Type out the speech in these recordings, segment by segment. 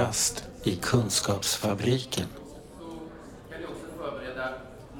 rast i Kunskapsfabriken. kan ni också förbereda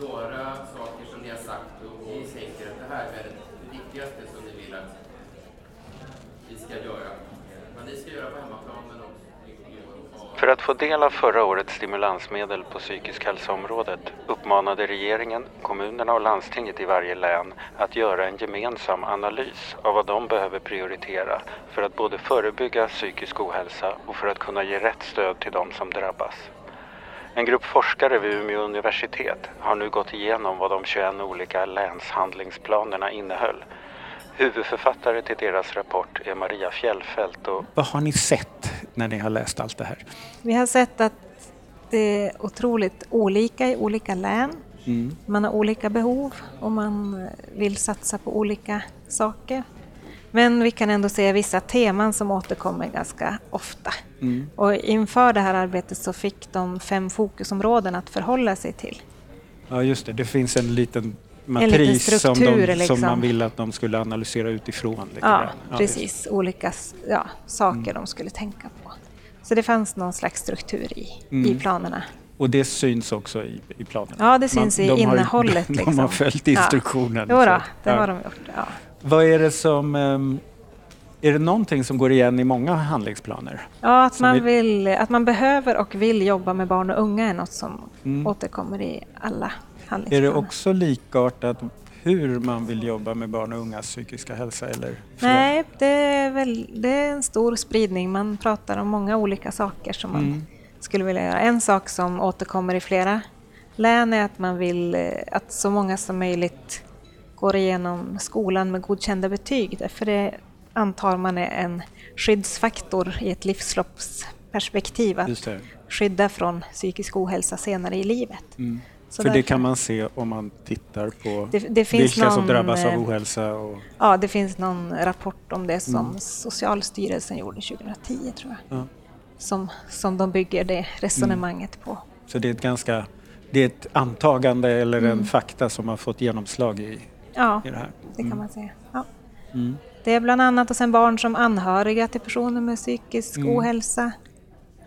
några saker som ni har sagt och ni tänker att det här är det viktigaste som ni vill att vi ska göra. Vad ni ska göra på hemmaplan men också för att få del av förra årets stimulansmedel på psykisk hälsoområdet uppmanade regeringen, kommunerna och landstinget i varje län att göra en gemensam analys av vad de behöver prioritera för att både förebygga psykisk ohälsa och för att kunna ge rätt stöd till de som drabbas. En grupp forskare vid Umeå universitet har nu gått igenom vad de 21 olika länshandlingsplanerna innehöll. Huvudförfattare till deras rapport är Maria Fjällfält och Vad har ni sett när ni har läst allt det här? Vi har sett att det är otroligt olika i olika län. Mm. Man har olika behov och man vill satsa på olika saker. Men vi kan ändå se vissa teman som återkommer ganska ofta. Mm. Och inför det här arbetet så fick de fem fokusområden att förhålla sig till. Ja, just det. Det finns en liten liten matris som, de, liksom. som man ville att de skulle analysera utifrån. Lite Ja, grann. precis. Olika s- ja, saker de skulle tänka på. Så det fanns någon slags struktur i, i planerna. Och det syns också i, i planerna? Ja, det syns i de har, innehållet. De liksom. har följt instruktionen. Ja. Jo då, det Ja. har de gjort. Ja. Vad är det som... ehm, är det någonting som går igen i många handlingsplaner? Ja, att man, vi- vill, att man behöver och vill jobba med barn och unga är något som Mm. återkommer i alla Är handlingsplaner. det också likartat hur man vill jobba med barn och ungas psykiska hälsa? Eller Nej, det är, väl, det är en stor spridning. Man pratar om många olika saker som man Mm. skulle vilja göra. En sak som återkommer i flera län är att man vill eh, att så många som möjligt går igenom skolan med godkända betyg. Därför det antar man är en skyddsfaktor i ett livsloppsperspektiv. Att skydda från psykisk ohälsa senare i livet. Mm. Så För det kan man se om man tittar på Det- det vilka som någon, drabbas av eh, ohälsa. Och, Ja, det finns någon rapport om det som Mm. Socialstyrelsen gjorde 2010 tror jag. ja. Som, som de bygger det resonemanget på. Så det är ett ganska det är ett antagande eller Mm. en fakta som har fått genomslag i, Ja, i det här. det kan man säga. Ja. Mm. Det är bland annat och sen barn som anhöriga till personer med psykisk Mm. ohälsa.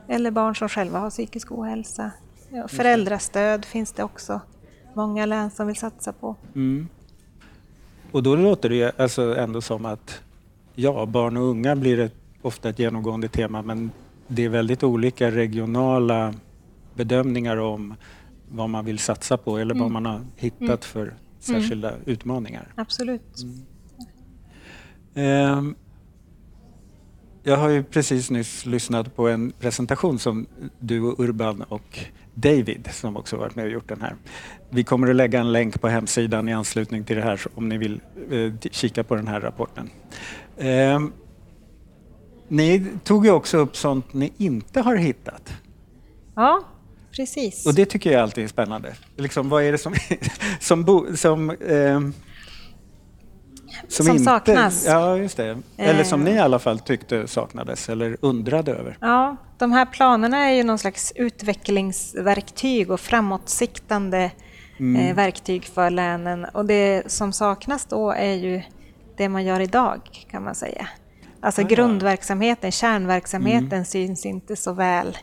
Eller barn som själva har psykisk ohälsa. Ja, föräldrastöd finns det också många län som vill satsa på. Mm. Och då låter det ju alltså ändå som att ja, barn och unga blir ett, ofta ett genomgående tema men det är väldigt olika regionala bedömningar om vad man vill satsa på eller vad Mm. man har hittat för särskilda utmaningar. Absolut. Mm. Ehm, jag har ju precis nyss lyssnat på en presentation som du och Urban och David, som också varit med och gjort den här. Vi kommer att lägga en länk på hemsidan i anslutning till det här om ni vill eh, kika på den här rapporten. Ehm, ni tog ju också upp sånt ni inte har hittat. Ja, precis. Och det tycker jag alltid är spännande. Liksom, vad är det som, som, bo, som, ehm, Som saknas. Ja, just det. Eller som Eh. ni i alla fall tyckte saknades eller undrade över. Ja, de här planerna är ju någon slags utvecklingsverktyg och framåtsiktande Mm. eh, verktyg för länen. Och det som saknas då är ju det man gör idag kan man säga. Alltså Ah, grundverksamheten, kärnverksamheten Mm. syns inte så väl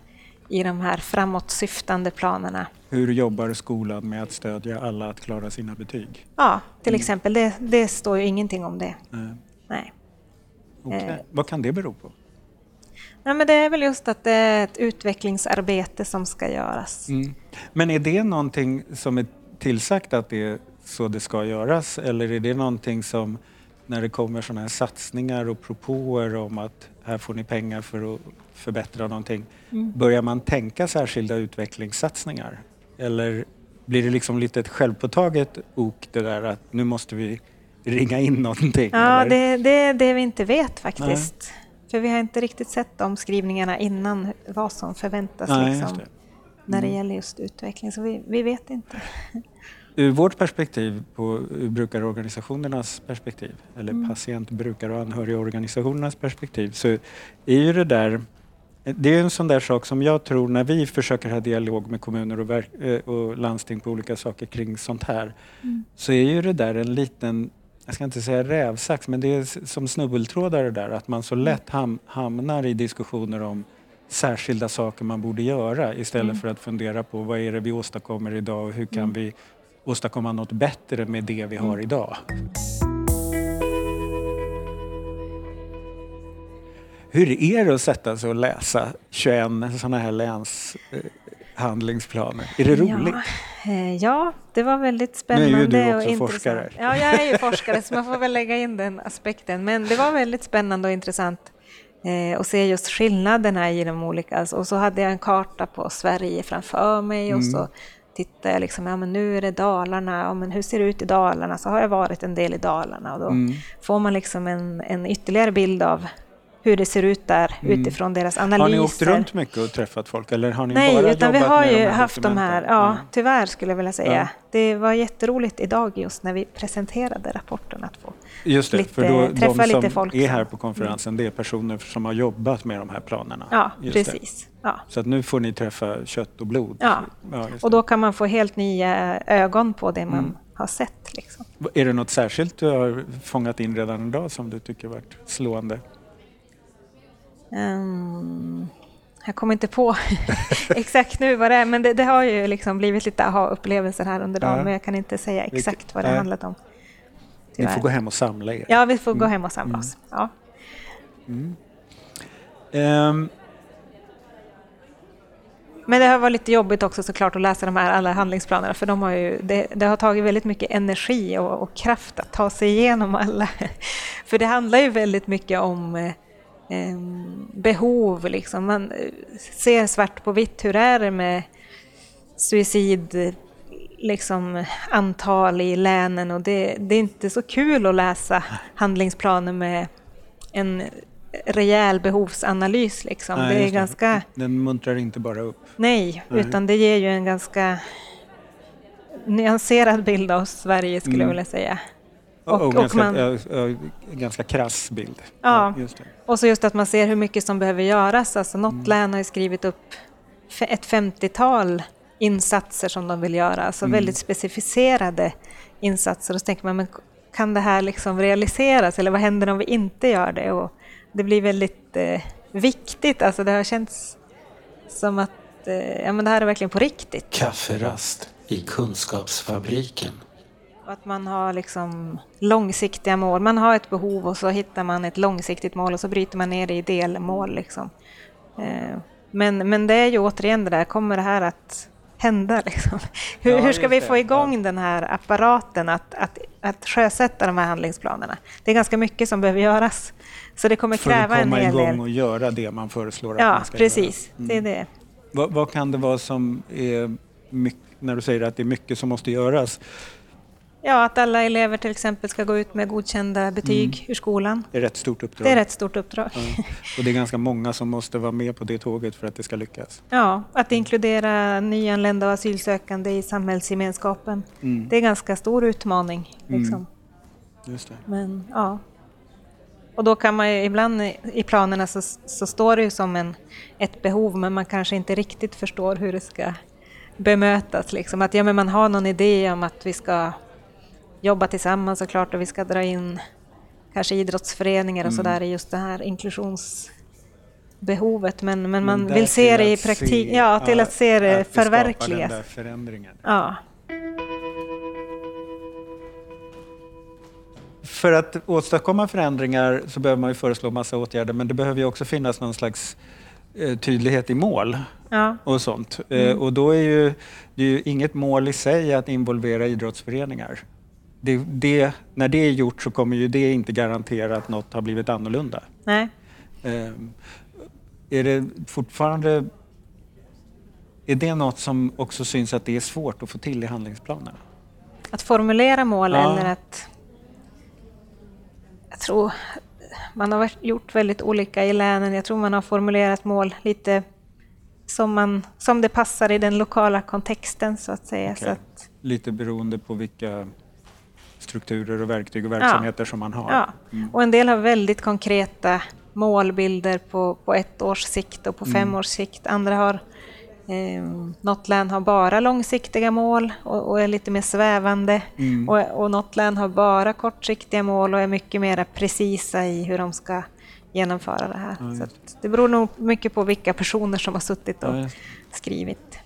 i de här framåtsyftande planerna. Hur jobbar skolan med att stödja alla att klara sina betyg? Ja, till Mm. exempel, det, det står ju ingenting om det. Eh, Nej. okej. Eh. Vad kan det bero på? Nej, men det är väl just att det är ett utvecklingsarbete som ska göras. Mm. Men är det någonting som är tillsagt att det är så det ska göras eller är det någonting som när det kommer sådana här satsningar och propåer om att här får ni pengar för att förbättra någonting. Mm. Börjar man tänka särskilda utvecklingssatsningar? Eller blir det liksom lite ett självpåtaget ok det där att nu måste vi ringa in någonting? Ja, eller? det, det är det vi inte vet faktiskt. För vi har inte riktigt sett de skrivningarna innan vad som förväntas Nej, liksom, det. när det Mm. gäller just utveckling. Så vi, vi vet inte. Ur vårt perspektiv, på ur brukarorganisationernas perspektiv, eller Mm. patient-, brukar och anhörigorganisationernas perspektiv, så är ju det där det är en sån där sak som jag tror när vi försöker ha dialog med kommuner och, eh, och landsting på olika saker kring sånt här, Mm. så är ju det där en liten, jag ska inte säga rävsax, men det är som snubbeltrådar det där, att man så lätt ham, hamnar i diskussioner om särskilda saker man borde göra istället Mm. för att fundera på vad är det vi åstadkommer idag och hur kan Mm. vi åstadkomma något bättre med det vi har idag. Hur är det att sätta sig och läsa 21 sådana här länshandlingsplaner? Är det roligt? Ja, eh, ja, det var väldigt Nu är ju spännande du och också forskare. Ja, jag är ju forskare så man får väl lägga in den aspekten. Men det var väldigt spännande och intressant eh, att se just skillnaderna i de olika. Alltså, och så hade jag en karta på Sverige framför mig och Mm. så tittade jag liksom, ja men nu är det Dalarna, ja, men hur ser det ut i Dalarna? Så har jag varit en del i Dalarna och då Mm. får man liksom en, en ytterligare bild av hur det ser ut där utifrån deras analyser. Mm. Har ni åkt runt mycket och träffat folk eller har ni Nej, bara utan vi har med ju de här haft de här, ja, tyvärr skulle jag vilja säga. Ja. Det var jätteroligt idag just när vi presenterade rapporten att få. Just det, lite- för då, träffa de lite folk är som- här på konferensen det är personer som har jobbat med de här planerna. Ja, Just precis. Ja. Så att nu får ni träffa kött och blod. Ja. just Och då kan man få helt nya ögon på det man Mm. har sett. Liksom. Är det något särskilt du har fångat in redan idag som du tycker varit slående? Ehm, jag kommer inte på exakt nu vad det är, men det, det har ju liksom blivit lite aha-upplevelser här under dagen, Ja. men jag kan inte säga exakt vad det nej. handlat om. Ni Tyvärr. får gå hem och samla er. Ja, vi får gå Mm. hem och samla oss. Ja. Ehm, Men det har varit lite jobbigt också såklart att läsa de här alla handlingsplanerna för de har ju, det, det har tagit väldigt mycket energi och, och kraft att ta sig igenom alla. För det handlar ju väldigt mycket om eh, behov. Liksom. Man eh, ser svart på vitt, hur är det med suicid, liksom, antal i länen och det, det är inte så kul att läsa handlingsplaner med en rejäl behovsanalys. Liksom. nej, det är ganska... Den muntrar inte bara upp. Nej, Nej. utan det ger ju en ganska nyanserad bild av Sverige skulle Mm. jag vilja säga. Och, Och- och ganska, man- ja, ja, ganska krass bild. Ja. just det. Och så just att man ser hur mycket som behöver göras. Alltså något Mm. län har ju skrivit upp ett 50-tal insatser som de vill göra, alltså Mm. väldigt specificerade insatser. Och så tänker man, men kan det här liksom realiseras eller vad händer om vi inte gör det? Och det blir väldigt eh, viktigt, alltså det har känts som att eh, ja, men det här är verkligen på riktigt. Kafferast i Kunskapsfabriken. Att man har liksom långsiktiga mål. Man har ett behov och så hittar man ett långsiktigt mål och så bryter man ner det i delmål. Liksom. Eh, Men, men det är ju återigen det där, kommer det här att hända? Liksom? Hur, Ja, hur ska vi få igång den här apparaten att, att, att sjösätta de här handlingsplanerna? Det är ganska mycket som behöver göras. Så det kommer För att kräva en komma hel igång del. och göra det man föreslår att Ja, man ska precis. göra. Mm. Det är det. Vad, vad kan det vara som är mycket, när du säger att det är mycket som måste göras? Ja, att alla elever till exempel ska gå ut med godkända betyg Mm. ur skolan. Det är rätt stort uppdrag. Det är rätt stort uppdrag. Ja. Och det är ganska många som måste vara med på det tåget för att det ska lyckas. Ja, att inkludera nyanlända och asylsökande i samhällsgemenskapen. Mm. Det är en ganska stor utmaning. Liksom. Just det. Men, ja. Och då kan man ju, ibland i- i planerna så, så står det ju som en, ett behov men man kanske inte riktigt förstår hur det ska bemötas. Liksom. Att ja, men man har någon idé om att vi ska jobba tillsammans såklart och vi ska dra in kanske idrottsföreningar och Mm. sådär i just det här inklusionsbehovet. Men, men man där vill se det i att praktik, se- ja, till att se det att förverkligas. Den där förändringen. Ja. För att åstadkomma förändringar så behöver man ju föreslå massa åtgärder men det behöver ju också finnas någon slags eh, tydlighet i mål Ja. och sånt. Mm. Eh, och då är ju, det är ju inget mål i sig att involvera idrottsföreningar. Det, det, när det är gjort så kommer ju det inte garantera att något har blivit annorlunda. Nej. Eh, är det fortfarande... Är det något som också syns att det är svårt att få till i handlingsplanerna? Att formulera mål Ja. eller att... Jag tror man har gjort väldigt olika i länen. Jag tror man har formulerat mål lite som, man, som det passar i den lokala kontexten så att säga. Så Okej. att, Lite beroende på vilka strukturer och verktyg och verksamheter som man har. ja. Mm. Och en del har väldigt konkreta målbilder på, på ett års sikt och på Mm. fem års sikt. Andra har eh, något län har bara långsiktiga mål och, och är lite mer svävande. Mm. Och, och något län har bara kortsiktiga mål och är mycket mer precisa i hur de ska genomföra det här. Ja, så det beror nog mycket på vilka personer som har suttit och Ja, skrivit.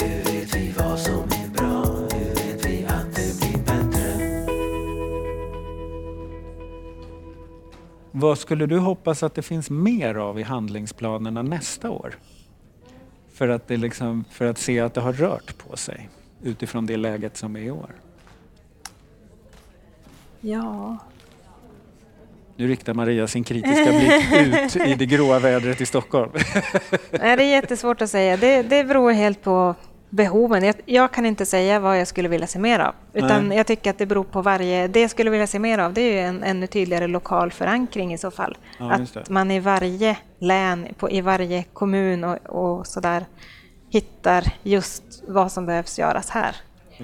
Hur vet vi vad som Vad skulle du hoppas att det finns mer av i handlingsplanerna nästa år? För att, det liksom, för att se att det har rört på sig utifrån det läget som är i år. Ja, Nu riktar Maria sin kritiska blick ut i det gråa vädret i Stockholm. Nej, det är jättesvårt att säga. Det, det beror helt på behoven. Jag, jag kan inte säga vad jag skulle vilja se mer av. Utan Nej. jag tycker att det beror på varje... Det jag skulle vilja se mer av det är ju en ännu tydligare lokal förankring i så fall. Ja, att man i varje län, på, i varje kommun och, och sådär hittar just vad som behövs göras här.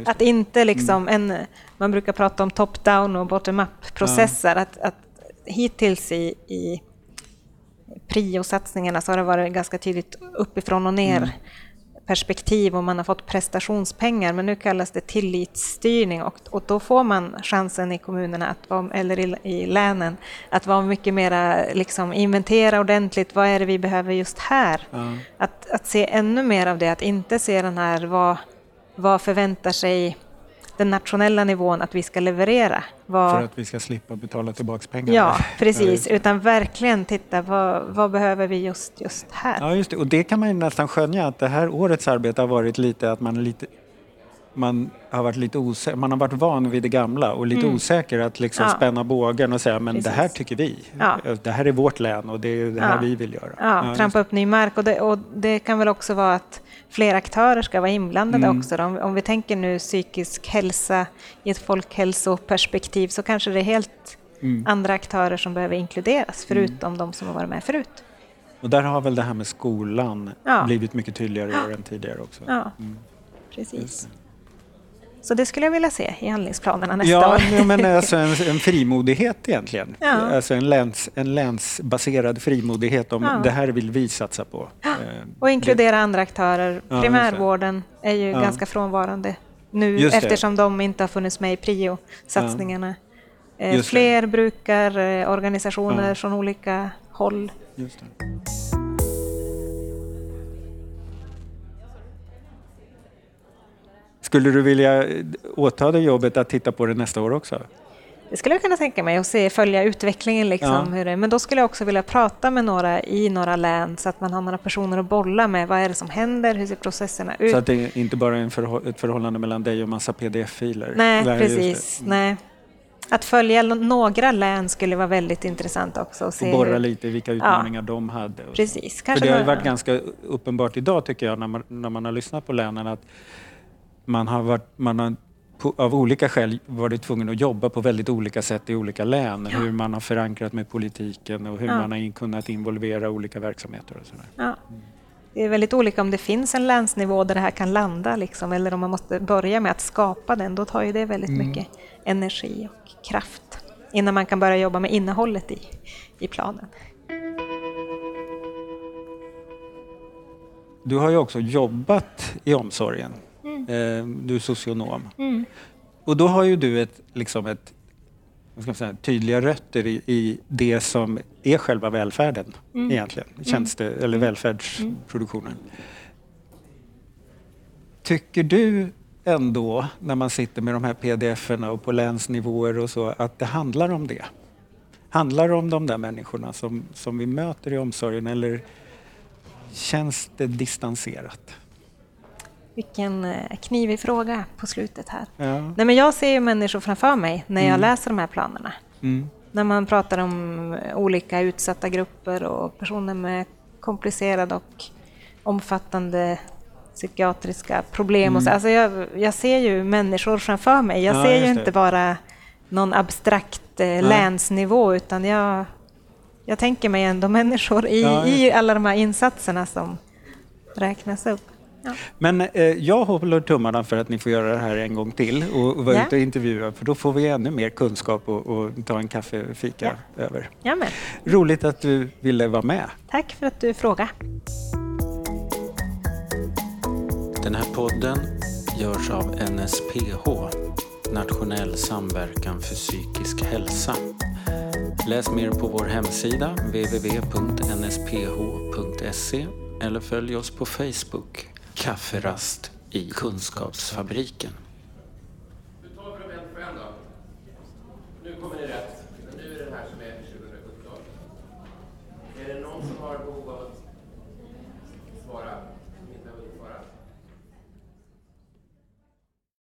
Att inte liksom en... Man brukar prata om top-down och bottom-up-processer. Att, att hittills i, i prio-satsningarna så har det varit ganska tydligt uppifrån och ner Mm. Perspektiv och man har fått prestationspengar men nu kallas det tillitsstyrning och, och då får man chansen i kommunerna att vara, eller i, i länen att vara mycket mera liksom inventera ordentligt vad är det vi behöver just här. Ja. Att, att se ännu mer av det, att inte se den här vad, vad förväntar sig den nationella nivån att vi ska leverera. Vad, För att vi ska slippa betala tillbaka pengar. Ja, precis. Utan verkligen titta vad, vad behöver vi just, just här. Ja, just det. Och det kan man ju nästan skönja att det här årets arbete har varit lite att man lite man har varit lite osäker, man har varit van vid det gamla och lite osäker att liksom Mm. Ja. spänna bågen och säga men det här Precis. tycker vi. Ja. Det här är vårt län och det är det här Ja. vi vill göra. Ja, trampa upp ny mark. Och det, och det kan väl också vara att fler aktörer ska vara inblandade Mm. också. Om, om vi tänker nu psykisk hälsa i ett folkhälsoperspektiv så kanske det är helt Mm. andra aktörer som behöver inkluderas förutom de som har varit med förut. Och där har väl det här med skolan Ja. blivit mycket tydligare i år än tidigare också. Ja, Mm. Precis. Det. Så det skulle jag vilja se i handlingsplanerna nästa Ja, år. ja, men alltså en, en frimodighet egentligen. Ja. Alltså en, läns, en länsbaserad frimodighet om Ja. det här vill vi satsa på. Eh, Och inkludera andra aktörer. det. Primärvården är ju Ja. ganska frånvarande nu Just det. eftersom de inte har funnits med i prio-satsningarna. Eh, Just det. Fler brukar eh, organisationer Ja. från olika håll. Skulle du vilja eh, åta dig jobbet att titta på det nästa år också? Det skulle jag kunna tänka mig och se, följa utvecklingen. Liksom, Ja. hur det, men då skulle jag också vilja prata med några i några län så att man har några personer att bolla med. Vad är det som händer? Hur ser processerna ut? Så att det inte bara är förhå- ett förhållande mellan dig och massa pdf-filer? Nej, det. precis. Mm. Nej. Att följa några län skulle vara väldigt intressant också. Och Och borra hur, lite i vilka utmaningar de hade. Precis. För Kanske det har varit ganska uppenbart idag tycker jag när man, när man har lyssnat på länen att man har, varit, man har på, av olika skäl varit tvungen att jobba på väldigt olika sätt i olika län. Hur man har förankrat med politiken och hur Ja. man har in, kunnat involvera olika verksamheter och sådär. Ja. Det är väldigt olika om det finns en länsnivå där det här kan landa liksom, eller om man måste börja med att skapa den. Då tar ju det väldigt Mm. mycket energi och kraft innan man kan börja jobba med innehållet i, i planen. Du har ju också jobbat i omsorgen. Eh, du är socionom. Och då har ju du ett, liksom ett säga, tydliga rötter i, i det som är själva välfärden egentligen. Tjänste, eller välfärdsproduktionen. Tycker du ändå, när man sitter med de här pdf-erna och på länsnivåer och så, att det handlar om det? Handlar det om de där människorna som, som vi möter i omsorgen eller känns det distanserat? Vilken eh, knivig fråga på slutet här. Ja. Nej, men jag ser ju människor framför mig när jag läser de här planerna. Mm. När man pratar om olika utsatta grupper och personer med komplicerade och omfattande psykiatriska problem. Och så. Alltså jag, jag ser ju människor framför mig. Jag Mm. Ja, ser ju inte bara någon abstrakt eh, länsnivå utan jag, jag tänker mig ändå människor i, i alla de här insatserna som räknas upp. Ja. Men eh, jag håller tummarna för att ni får göra det här en gång till och, och vara Ja. ute och intervjua för då får vi ännu mer kunskap och, och ta en kaffefika över. Ja, men. Roligt att du ville vara med. Tack för att du frågade. Den här podden görs av NSPH, nationell samverkan för psykisk hälsa. Läs mer på vår hemsida www.nsph.se eller följ oss på Facebook, Kafferast i Kunskapsfabriken.